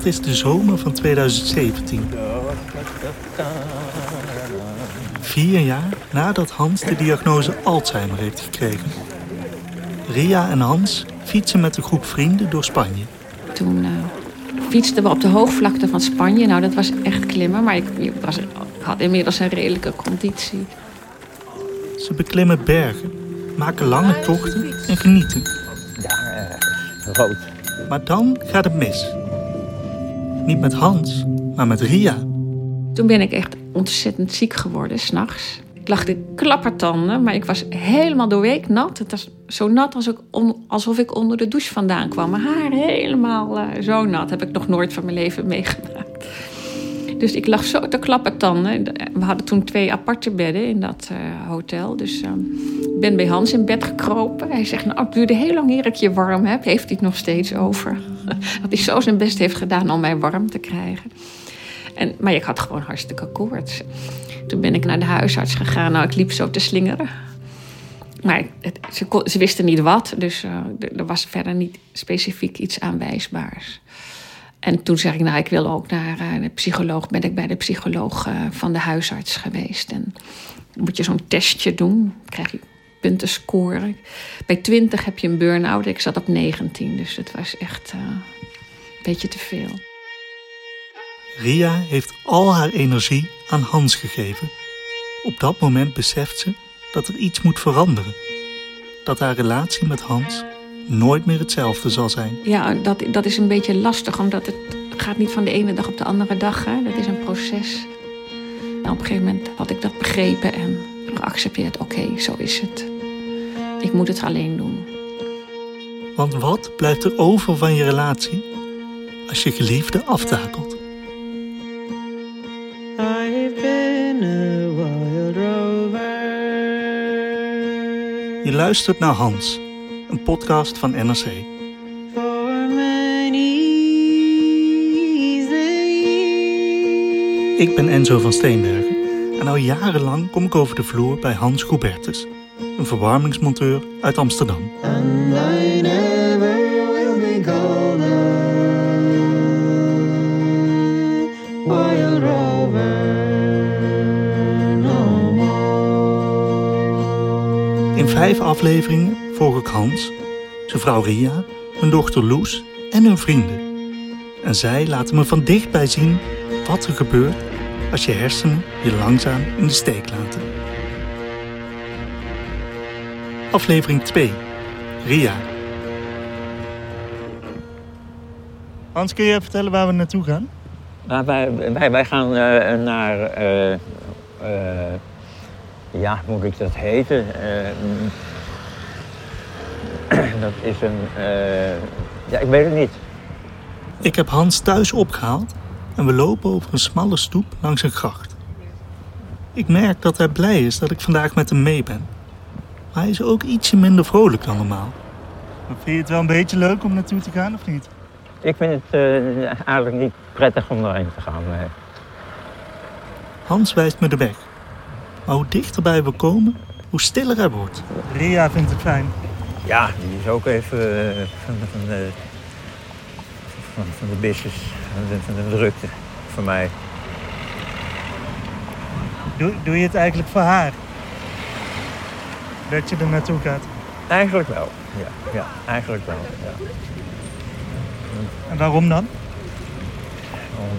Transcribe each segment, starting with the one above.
Het is de zomer van 2017. Vier jaar nadat Hans de diagnose Alzheimer heeft gekregen. Ria en Hans fietsen met een groep vrienden door Spanje. Toen uh, fietsten we op de hoogvlakte van Spanje. Nou, dat was echt klimmen, maar ik, ik was, had inmiddels een redelijke conditie. Ze beklimmen bergen, maken lange tochten en genieten. Ja, uh, rood. Maar dan gaat het mis. Niet met Hans, maar met Ria. Toen ben ik echt ontzettend ziek geworden, s'nachts. Ik lag de klappertanden, maar ik was helemaal doorweek nat. Het was zo nat als ik alsof ik onder de douche vandaan kwam. Mijn haar helemaal uh, zo nat. Heb ik nog nooit van mijn leven meegemaakt. Dus ik lag zo te klappertanden. We hadden toen twee aparte bedden in dat uh, hotel. Dus uh, ik ben bij Hans in bed gekropen. Hij zegt, nou, het duurde heel lang eer ik je warm heb. Heeft hij het nog steeds over. Dat hij zo zijn best heeft gedaan om mij warm te krijgen. En, maar ik had gewoon hartstikke koorts. Toen ben ik naar de huisarts gegaan. Nou, ik liep zo te slingeren. Maar ze, ze, wisten niet wat, dus uh, er was verder niet specifiek iets aanwijsbaars. En toen zei ik, nou, ik wil ook naar uh, de psycholoog. Ben ik bij de psycholoog uh, van de huisarts geweest. En dan moet je zo'n testje doen. Dan krijg je punten scoren. Bij 20 heb je een burn-out. Ik zat op 19, dus het was echt een beetje te veel. Ria heeft al haar energie aan Hans gegeven. Op dat moment beseft ze dat er iets moet veranderen. Dat haar relatie met Hans nooit meer hetzelfde zal zijn. Ja, dat, dat is een beetje lastig, omdat het gaat niet van de ene dag op de andere dag. Hè. Dat is een proces. En op een gegeven moment had ik dat begrepen en geaccepteerd. Oké, okay, zo is het. Ik moet het alleen doen. Want wat blijft er over van je relatie als je geliefde aftakelt? Je luistert naar Hans, een podcast van NRC. Ik ben Enzo van Steenbergen en al jarenlang kom ik over de vloer bij Hans Goubertus, een verwarmingsmonteur uit Amsterdam. In vijf afleveringen volg ik Hans, zijn vrouw Ria, hun dochter Loes en hun vrienden. En zij laten me van dichtbij zien wat er gebeurt als je hersenen je langzaam in de steek laten. Aflevering 2. Ria. Hans, kun je vertellen waar we naartoe gaan? Nou, wij, wij, wij gaan uh, naar... Uh, uh, ja, hoe moet ik dat heten? dat is een... ja, ik weet het niet. Ik heb Hans thuis opgehaald en we lopen over een smalle stoep langs een gracht. Ik merk dat hij blij is dat ik vandaag met hem mee ben. Maar hij is ook ietsje minder vrolijk dan normaal. Vind je het wel een beetje leuk om naartoe te gaan of niet? Ik vind het uh, eigenlijk niet prettig om erheen te gaan. Nee. Hans wijst me de weg. Maar hoe dichterbij we komen, hoe stiller hij wordt. Ria vindt het fijn. Ja, die is ook even uh, van, van, de, van, van de business, van de, van de drukte voor mij. Doe, doe je het eigenlijk voor haar? Dat je er naartoe gaat? Eigenlijk wel, ja. ja eigenlijk wel, ja. En waarom dan?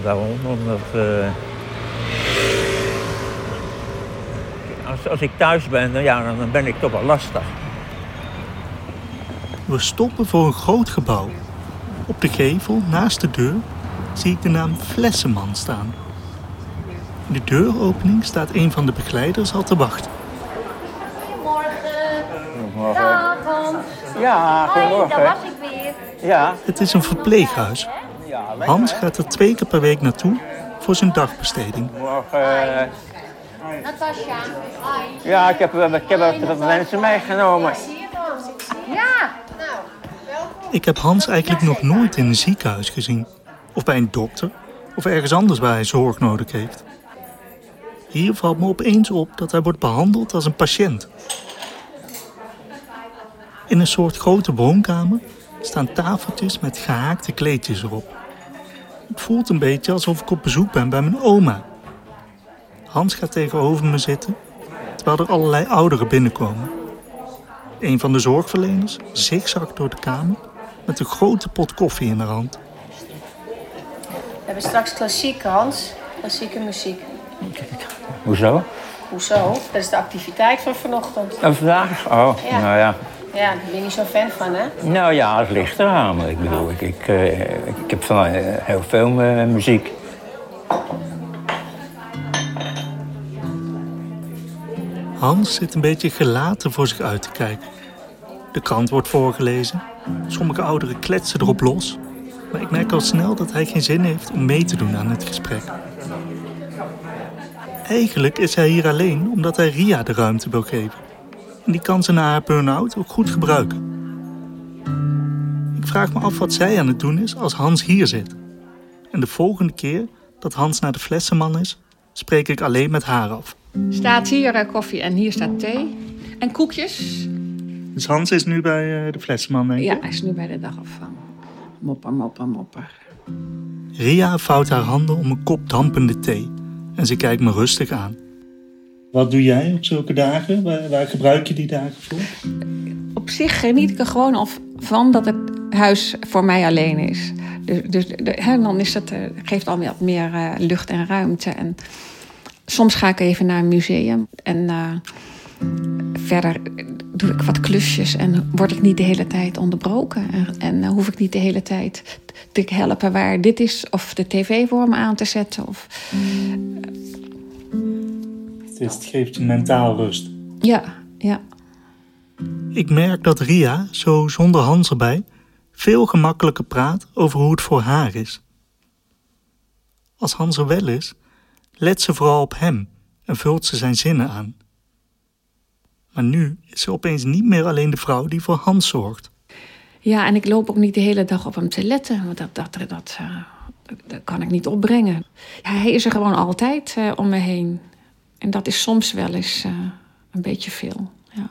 Waarom? Omdat... Uh, als, als ik thuis ben, dan, ja, dan ben ik toch wel lastig. We stoppen voor een groot gebouw. Op de gevel, naast de deur, zie ik de naam Flessenman staan. In de deuropening staat een van de begeleiders al te wachten. Ja, Hoi, goedemorgen. daar was ik weer. Ja. Het is een verpleeghuis. Hans gaat er twee keer per week naartoe voor zijn dagbesteding. Morgen. Natasja. Hoi. Ja, ik heb, ik heb wat mensen meegenomen. Ja. Ik heb Hans eigenlijk nog nooit in een ziekenhuis gezien. Of bij een dokter. Of ergens anders waar hij zorg nodig heeft. Hier valt me opeens op dat hij wordt behandeld als een patiënt. In een soort grote woonkamer staan tafeltjes met gehaakte kleedjes erop. Het voelt een beetje alsof ik op bezoek ben bij mijn oma. Hans gaat tegenover me zitten, terwijl er allerlei ouderen binnenkomen. Een van de zorgverleners zigzagt door de kamer met een grote pot koffie in haar hand. We hebben straks klassiek, Hans. Klassieke muziek. Hoezo? Hoezo? Dat is de activiteit van vanochtend. En vandaag? Oh, Ja. nou ja. Ja, daar ben je niet zo fan van, hè? Nou ja, het ligt eraan. Ik bedoel, ik, ik, eh, ik, heb van eh, heel veel eh, muziek. Hans zit een beetje gelaten voor zich uit te kijken. De krant wordt voorgelezen. Sommige ouderen kletsen erop los. Maar ik merk al snel dat hij geen zin heeft om mee te doen aan het gesprek. Eigenlijk is hij hier alleen omdat hij Ria de ruimte wil geven. En die kan ze na haar burn-out ook goed gebruiken. Ik vraag me af wat zij aan het doen is als Hans hier zit. En de volgende keer dat Hans naar de flessenman is, spreek ik alleen met haar af. Staat hier eh, koffie en hier staat thee. En koekjes. Dus Hans is nu bij eh, de flessenman, denk je? Ja, hij is nu bij de dagopvang. Mopper, mopper, mopper. Ria vouwt haar handen om een kop dampende thee en ze kijkt me rustig aan. Wat doe jij op zulke dagen? Waar, waar gebruik je die dagen voor? Op zich geniet ik er gewoon van dat het huis voor mij alleen is. Dus, dus hè, dan is het, eh, geeft al wat meer eh, lucht en ruimte. En soms ga ik even naar een museum. En eh, verder doe ik wat klusjes. En word ik niet de hele tijd onderbroken. En, en hoef ik niet de hele tijd te helpen waar dit is. Of de tv voor me aan te zetten. Of, is, het geeft je mentaal rust. ja, ja. Ik merk dat Ria, zo zonder Hans erbij, veel gemakkelijker praat over hoe het voor haar is. Als Hans er wel is, let ze vooral op hem en vult ze zijn zinnen aan. Maar nu is ze opeens niet meer alleen de vrouw die voor Hans zorgt. Ja, en ik loop ook niet de hele dag op hem te letten. Want dat, dat, dat, eh, dat kan ik niet opbrengen. Hij is er gewoon altijd eh, om me heen. En dat is soms wel eens eh, een beetje veel. Ja.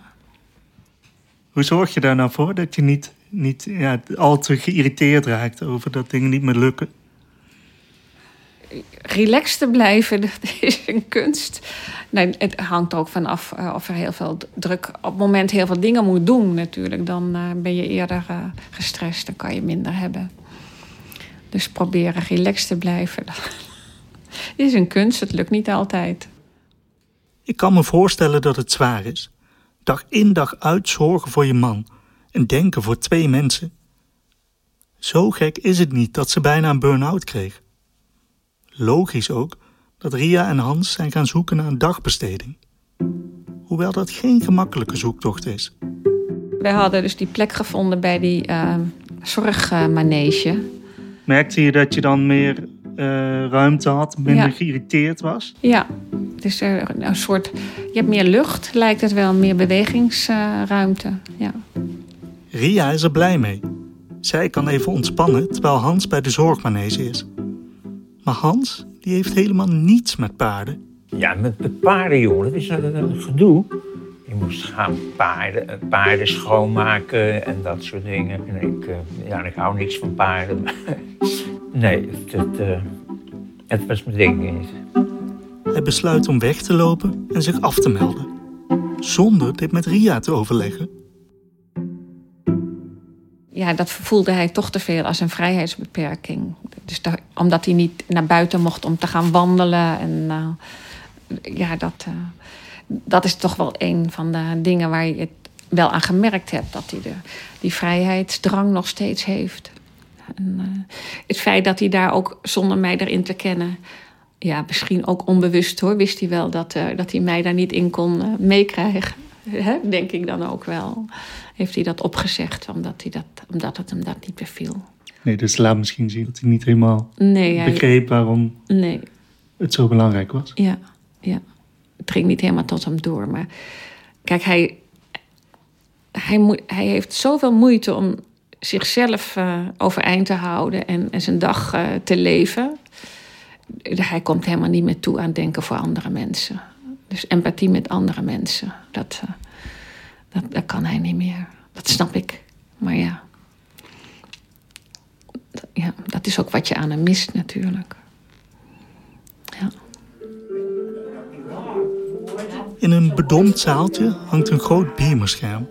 Hoe zorg je daar nou voor dat je niet, niet ja, al te geïrriteerd raakt over dat dingen niet meer lukken? Relaxed te blijven, dat is een kunst. Nee, het hangt ook van af eh, of er heel veel druk... op het moment heel veel dingen moet doen natuurlijk. Dan eh, ben je eerder gestrest, dan kan je minder hebben. Dus proberen relaxed te blijven. Dat is een kunst, het lukt niet altijd. Ik kan me voorstellen dat het zwaar is. Dag in dag uit zorgen voor je man en denken voor twee mensen. Zo gek is het niet dat ze bijna een burn-out kreeg. Logisch ook dat Ria en Hans zijn gaan zoeken naar een dagbesteding. Hoewel dat geen gemakkelijke zoektocht is. Wij hadden dus die plek gevonden bij die eh, zorgmanege. Merkte je dat je dan meer ruimte had, minder Ja. geïrriteerd was? Ja, dus er een soort... Je hebt meer lucht, lijkt het wel, meer bewegingsruimte. ja. Ria is er blij mee. Zij kan even ontspannen terwijl Hans bij de zorgmanege is. Maar Hans, die heeft helemaal niets met paarden. Ja, met, met paarden, jongen, dat is een, een gedoe. Je moest gaan paarden, eh, paarden schoonmaken en dat soort dingen. En ik, eh, ja, ik hou niks van paarden. nee, het, het, eh, het was mijn ding niet. Hij besluit om weg te lopen en zich af te melden. Zonder dit met Ria te overleggen. ja, dat voelde hij toch te veel als een vrijheidsbeperking. Dus omdat hij niet naar buiten mocht om te gaan wandelen. En eh, ja, dat, eh, dat is toch wel een van de dingen waar je het wel aan gemerkt hebt. Dat hij de, die vrijheidsdrang nog steeds heeft. En, eh, het feit dat hij daar ook zonder mij erin te kennen... Ja, misschien ook onbewust hoor, wist hij wel dat, eh, dat hij mij daar niet in kon eh, meekrijgen. Hè? Denk ik dan ook wel. Heeft hij dat opgezegd omdat, hij dat, omdat het hem dat niet beviel. Nee, dus laat misschien zien dat hij niet helemaal Nee, begreep waarom nee, het zo belangrijk was. ja, ja. Het ging niet helemaal tot hem door. Maar kijk, hij, hij, moet, hij heeft zoveel moeite om zichzelf eh, overeind te houden en, en zijn dag eh, te leven. Hij komt helemaal niet meer toe aan denken voor andere mensen. Dus empathie met andere mensen, dat, eh, dat, dat kan hij niet meer. Dat snap ik. Maar ja. ja, dat is ook wat je aan hem mist natuurlijk. Ja. In een bedompt zaaltje hangt een groot beamerscherm.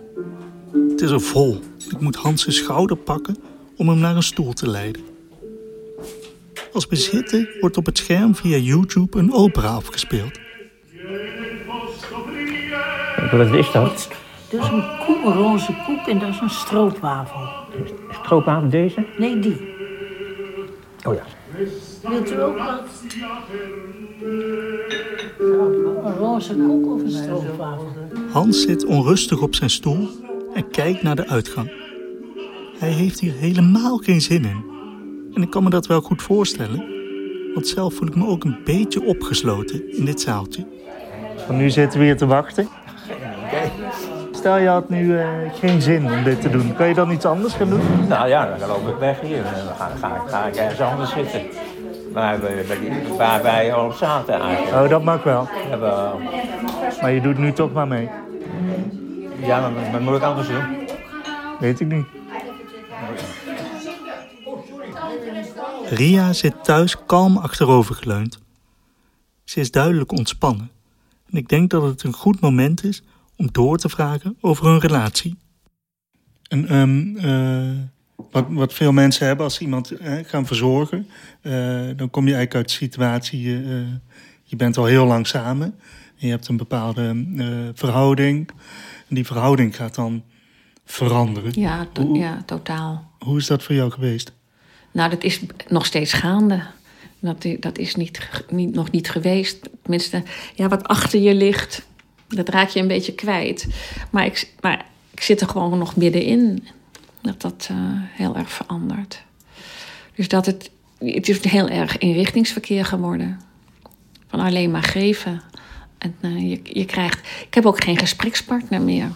Het is er vol. Ik moet Hans zijn schouder pakken om hem naar een stoel te leiden. Als we zitten wordt op het scherm via YouTube een opera afgespeeld. Wat is dat? Dat is een roze koek en dat is een stroopwafel. Stroopwafel deze? Nee, die. Oh ja. Wilt u ook wat? Een roze koek of een stroopwafel? Hans zit onrustig op zijn stoel en kijkt naar de uitgang. Hij heeft hier helemaal geen zin in. En ik kan me dat wel goed voorstellen, want zelf voel ik me ook een beetje opgesloten in dit zaaltje. Van nu zitten we hier te wachten. Stel je had nu eh, geen zin om dit te doen, kan je dan iets anders gaan doen? Nou ja, dan loop ik weg hier. En dan ga, ga, ga ik ergens anders zitten. Waar, we, waar wij al op zaten eigenlijk. Oh, dat mag wel. We hebben, Maar je doet nu toch maar mee. Ja, maar moet ik anders doen? Weet ik niet. Ria zit thuis kalm achterovergeleund. Ze is duidelijk ontspannen. En ik denk dat het een goed moment is om door te vragen over hun relatie. En, ehm, eh, wat, wat veel mensen hebben als ze iemand eh, gaan verzorgen, eh, dan kom je eigenlijk uit de situatie, eh, je bent al heel lang samen. En je hebt een bepaalde eh, verhouding. En die verhouding gaat dan veranderen. Ja, to- Hoe- ja, totaal. Hoe is dat voor jou geweest? Nou, dat is nog steeds gaande. Dat, dat is niet, niet, nog niet geweest. Tenminste, ja, wat achter je ligt, dat raak je een beetje kwijt. Maar ik, maar ik zit er gewoon nog middenin. Dat dat eh, heel erg verandert. Dus dat het, het is heel erg inrichtingsverkeer geworden. Van alleen maar geven. En eh, je, je krijgt... Ik heb ook geen gesprekspartner meer.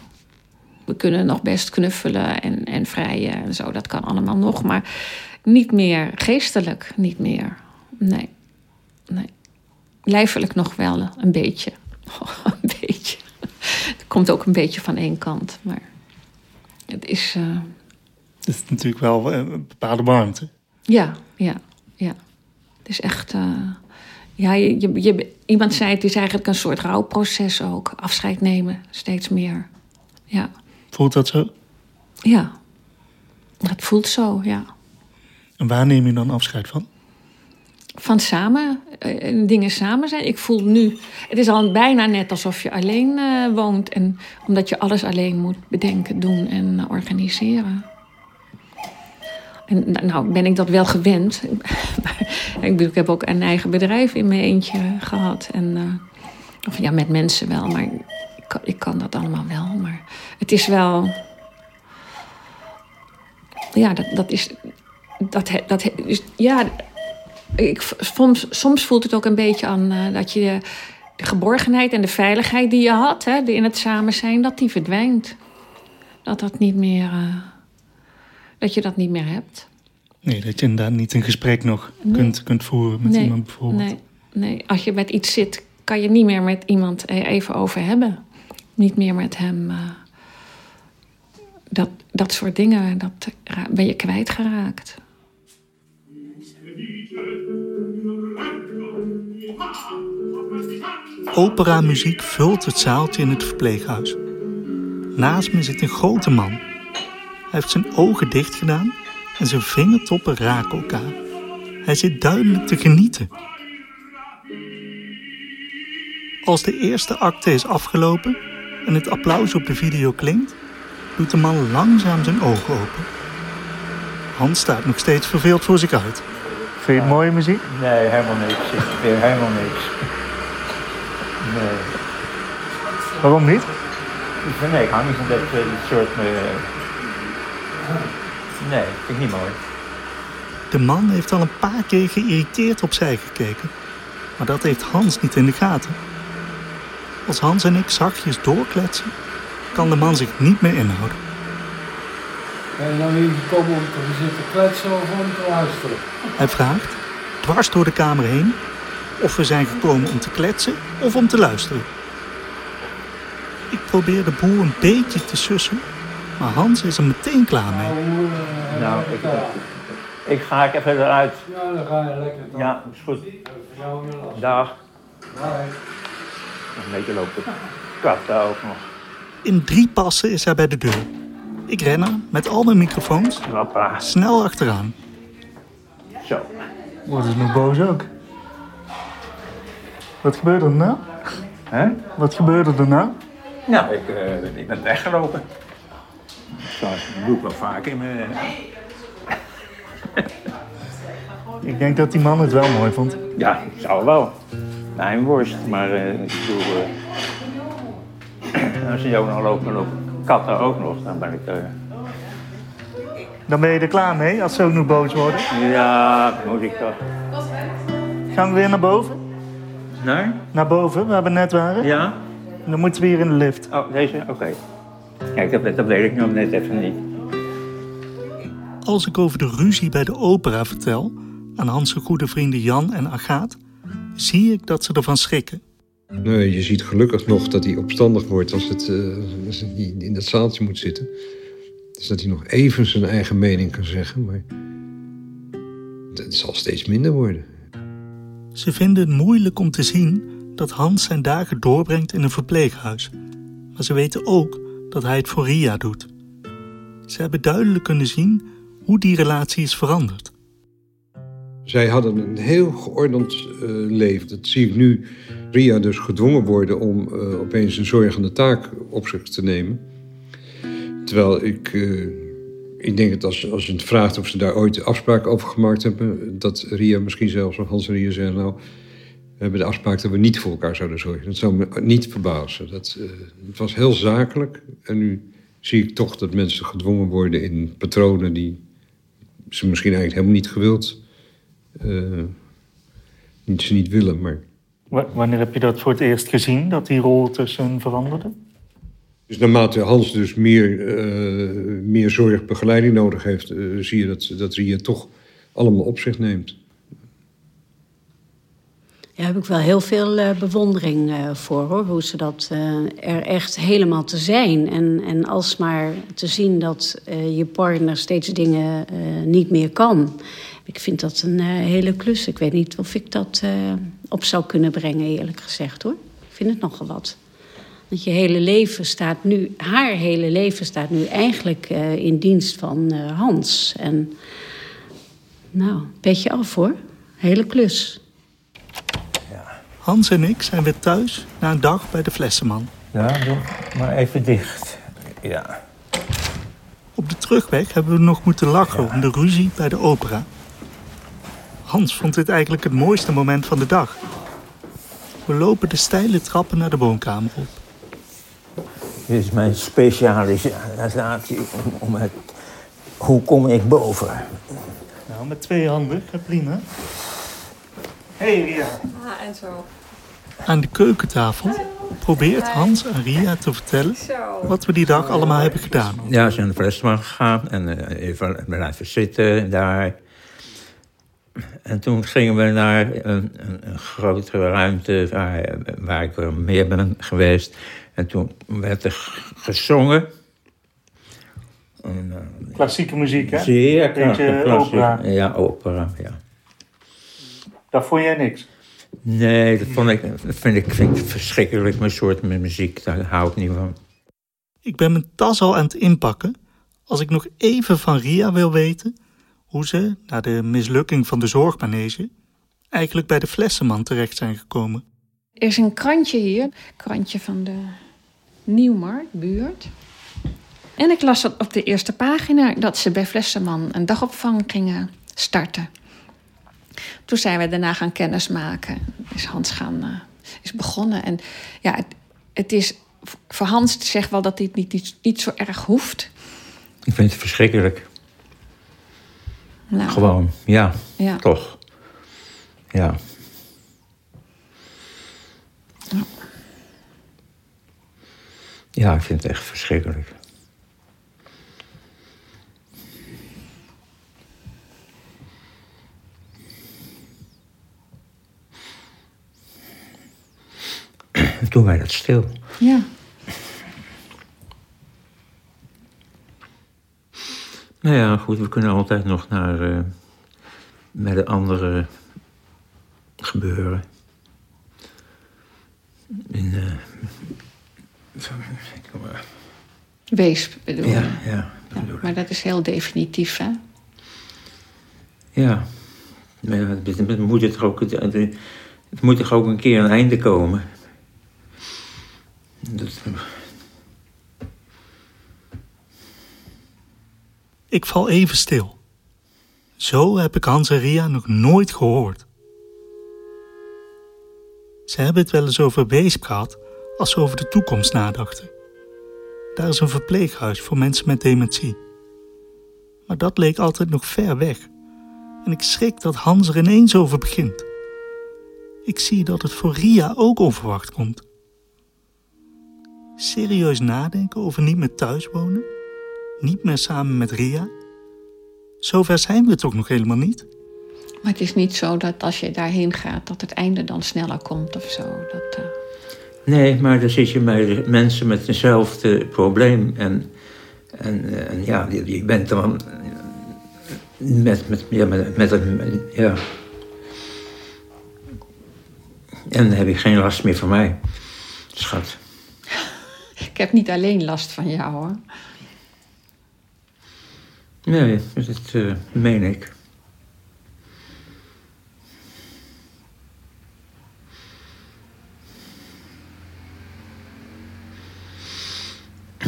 We kunnen nog best knuffelen en, en vrijen en zo. Dat kan allemaal nog. Maar niet meer geestelijk. Niet meer. Nee. Nee. Lijfelijk nog wel een beetje. een beetje. Het komt ook een beetje van één kant. Maar het is... eh, Het is natuurlijk wel eh, een bepaalde warmte. ja, ja, ja. Het is echt. Ja, je, je, je- iemand zei het is eigenlijk een soort rouwproces ook. Afscheid nemen, steeds meer. Ja, Voelt dat zo? ja. Het voelt zo, ja. En waar neem je dan afscheid van? Van samen, eh, dingen samen zijn. Ik voel nu, het is al bijna net alsof je alleen eh, woont. En omdat je alles alleen moet bedenken, doen en eh, organiseren. En nou, nou ben ik dat wel gewend. Ik, bedoel, ik heb ook een eigen bedrijf in mijn eentje gehad. En, eh, of ja, met mensen wel, maar ik kan, ik kan dat allemaal wel. Maar het is wel. Ja, dat, dat is. Dat, dat, he- dus, ja, ik, soms, soms voelt het ook een beetje aan eh, dat je de, de geborgenheid en de veiligheid die je had hè, in het samen zijn, dat die verdwijnt. Dat dat niet meer. eh, dat je dat niet meer hebt. Nee, dat je inderdaad niet een gesprek nog Nee. kunt, kunt voeren met nee, iemand bijvoorbeeld. nee, nee, als je met iets zit, kan je niet meer met iemand even over hebben. Niet meer met hem. eh, dat, dat soort dingen, dat ben je kwijtgeraakt. Operamuziek vult het zaaltje in het verpleeghuis. Naast me zit een grote man. Hij heeft zijn ogen dicht gedaan en zijn vingertoppen raken elkaar. Hij zit duidelijk te genieten. Als de eerste acte is afgelopen en het applaus op de video klinkt, doet de man langzaam zijn ogen open. Hans staat nog steeds verveeld voor zich uit. Vind je het mooie muziek? Nee, helemaal niks. Ik vind helemaal niks. Nee. Waarom niet? Dus, nee, ik hou niet van dat, eh, soort... eh, nee, vind ik niet mooi. De man heeft al een paar keer geïrriteerd opzij gekeken. Maar dat heeft Hans niet in de gaten. Als Hans en ik zachtjes doorkletsen, kan de man zich niet meer inhouden. Ben je nou hier gekomen om te zitten kletsen of om te luisteren? Hij vraagt, dwars door de kamer heen, of we zijn gekomen om te kletsen of om te luisteren. Ik probeer de boer een beetje te sussen, maar Hans is er meteen klaar mee. Nou, ik, ik ga ik even eruit. Ja, dan ga je lekker dan. Ja, is goed. Dag. Nog een beetje lopen. Kat daar ook nog. In drie passen is hij bij de deur. Ik ren er met al mijn microfoons Hoppa. snel achteraan. Zo. Wordt is nu boos ook. Wat gebeurde er nou? Hè? Wat gebeurde er nou? Nou, ik, eh, ik ben weggelopen. Dat doe ik wel vaak in mijn... Ik denk dat die man het wel mooi vond. Ja, zou wel. Mijn worst, maar eh, ik bedoel... eh, als je ook nog loopt, dan lopen katten ook nog. Dan ben ik... eh, Dan ben je er klaar mee als ze ook nog boos worden. ja, moet ik toch... Gaan we weer naar boven? Nee? Naar boven, waar we net waren. Ja? Dan moeten we hier in de lift. Oh, deze? Oké. Kijk, dat, dat weet ik nog net even niet. Als ik over de ruzie bij de opera vertel aan Hans' goede vrienden Jan en Agaat, zie ik dat ze ervan schrikken. Nee, je ziet gelukkig nog dat hij opstandig wordt als het, eh, als hij in dat zaaltje moet zitten. Dus dat hij nog even zijn eigen mening kan zeggen, maar het zal steeds minder worden. Ze vinden het moeilijk om te zien dat Hans zijn dagen doorbrengt in een verpleeghuis. Maar ze weten ook dat hij het voor Ria doet. Ze hebben duidelijk kunnen zien hoe die relatie is veranderd. Zij hadden een heel geordend eh, leven. Dat zie ik nu. Ria dus gedwongen worden om eh, opeens een zorgende taak op zich te nemen. Terwijl ik, eh, ik denk dat als, als je het vraagt of ze daar ooit afspraken over gemaakt hebben, dat Ria misschien zelfs, of Hans en Ria zeggen, nou, we hebben de afspraak dat we niet voor elkaar zouden zorgen. Dat zou me niet verbazen. Dat, eh, het was heel zakelijk. En nu zie ik toch dat mensen gedwongen worden in patronen die ze misschien eigenlijk helemaal niet gewild eh, niet, ze niet willen, maar... Wanneer heb je dat voor het eerst gezien, dat die rol tussen veranderde? Dus naarmate Hans dus meer, eh, meer zorg, begeleiding nodig heeft... zie je dat, dat Ria toch allemaal op zich neemt. Daar heb ik wel heel veel eh, bewondering eh, voor, hoor. Hoe ze dat eh, er echt helemaal te zijn. En, en alsmaar te zien dat je partner steeds dingen niet meer kan. Ik vind dat een hele klus. Ik weet niet of ik dat op zou kunnen brengen, eerlijk gezegd, hoor. Ik vind het nogal wat. Want je hele leven staat nu, haar hele leven staat nu eigenlijk in dienst van Hans. En nou, beetje af hoor. Hele klus. Hans en ik zijn weer thuis na een dag bij de Flessenman. Ja, doe maar even dicht. Ja. Op de terugweg hebben we nog moeten lachen om de ruzie bij de opera. Hans vond dit eigenlijk het mooiste moment van de dag. We lopen de steile trappen naar de woonkamer op. Dit is mijn specialisatie om, om het... Hoe kom ik boven? Nou, met twee handen, prima. Hey Ria. Ah, en zo. Aan de keukentafel probeert Hans aan Ria te vertellen wat we die dag allemaal hebben gedaan. Ja, we zijn naar de Flesman gegaan en eh, even blijven zitten daar. En toen gingen we naar een, een, een grotere ruimte waar, waar ik meer ben geweest. En toen werd er gezongen. En, eh, Klassieke muziek, hè? zeer Beetje klassiek. opera. Ja, opera, ja. Dat vond jij niks. Nee, dat, vond ik, dat vind, ik, vind ik verschrikkelijk, mijn soort met muziek. Daar hou ik niet van. Ik ben mijn tas al aan het inpakken als ik nog even van Ria wil weten hoe ze, na de mislukking van de zorgmanege, eigenlijk bij de Flessenman terecht zijn gekomen. Er is een krantje hier, krantje van de Nieuwmarktbuurt. En ik las dat op de eerste pagina dat ze bij Flessenman een dagopvang gingen starten. Toen zijn we daarna gaan kennismaken. Is Hans gaan, eh, is begonnen. En ja, het, het is voor Hans zegt wel dat dit niet, niet, niet zo erg hoeft. Ik vind het verschrikkelijk. Nou, Gewoon, ja, Ja. toch. Ja. Ja, ik vind het echt verschrikkelijk. Doen wij dat stil. Ja. Nou ja, goed, we kunnen altijd nog naar eh, bij de andere gebeuren. In, eh, Wees bedoel ja, je. ja, Ja, maar dat is heel definitief, hè? ja. Maar ja, het, moet er toch ook, het, het moet toch ook een keer een einde komen. Ik val even stil. Zo heb ik Hans en Ria nog nooit gehoord. Ze hebben het wel eens over weesp gehad als ze over de toekomst nadachten. Daar is een verpleeghuis voor mensen met dementie. Maar dat leek altijd nog ver weg. En ik schrik dat Hans er ineens over begint. Ik zie dat het voor Ria ook onverwacht komt. Serieus nadenken over niet meer thuis wonen? Niet meer samen met Ria? Zover zijn we toch nog helemaal niet? Maar het is niet zo dat als je daarheen gaat, dat het einde dan sneller komt of zo. Dat, eh, Nee, maar dan zit je met mensen met hetzelfde probleem. En, en, eh, en ja, je, je bent dan met, met, ja, met, met een. Ja. En dan heb je geen last meer van mij, schat. Ik heb niet alleen last van jou, hoor. Nee, dat eh, meen ik.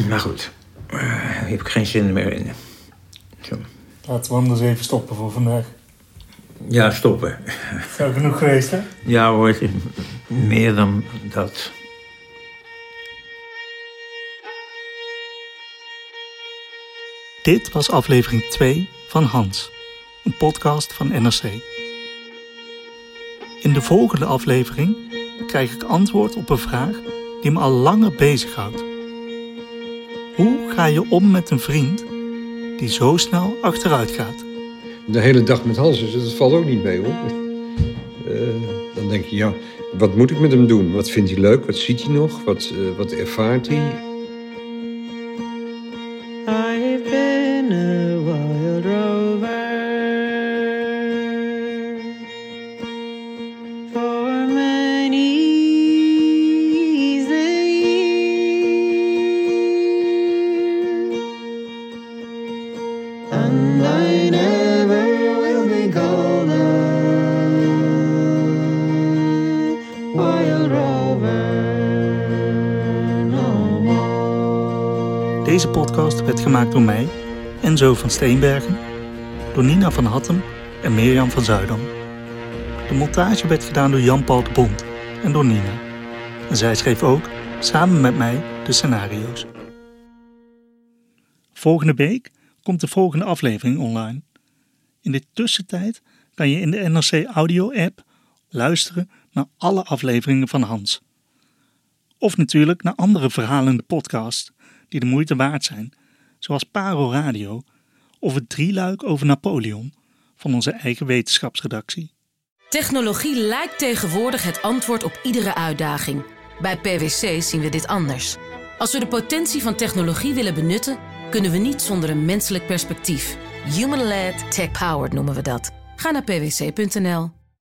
Maar goed, eh, daar heb ik geen zin meer in. Zo. Laten we anders even stoppen voor vandaag. Ja, stoppen. Zou genoeg geweest, hè? Ja hoor, is meer dan dat. Dit was aflevering 2 van Hans, een podcast van NRC. In de volgende aflevering krijg ik antwoord op een vraag die me al langer bezighoudt. Hoe ga je om met een vriend die zo snel achteruit gaat? De hele dag met Hans, dus dat valt ook niet mee hoor. Eh, dan denk je, ja, wat moet ik met hem doen? Wat vindt hij leuk? Wat ziet hij nog? Wat, eh, wat ervaart hij? Enzo van Steenbergen, door Nina van Hattem en Mirjam van Zuidam. De montage werd gedaan door Jan-Paul de Bond en door Nina. En zij schreef ook, samen met mij, de scenario's. Volgende week komt de volgende aflevering online. In de tussentijd kan je in de NRC Audio-app luisteren naar alle afleveringen van Hans. Of natuurlijk naar andere verhalende podcasts die de moeite waard zijn, zoals Paro Radio of het drieluik over Napoleon van onze eigen wetenschapsredactie. Technologie lijkt tegenwoordig het antwoord op iedere uitdaging. Bij PwC zien we dit anders. Als we de potentie van technologie willen benutten, kunnen we niet zonder een menselijk perspectief. Human-led, tech-powered noemen we dat. Ga naar pwc.nl.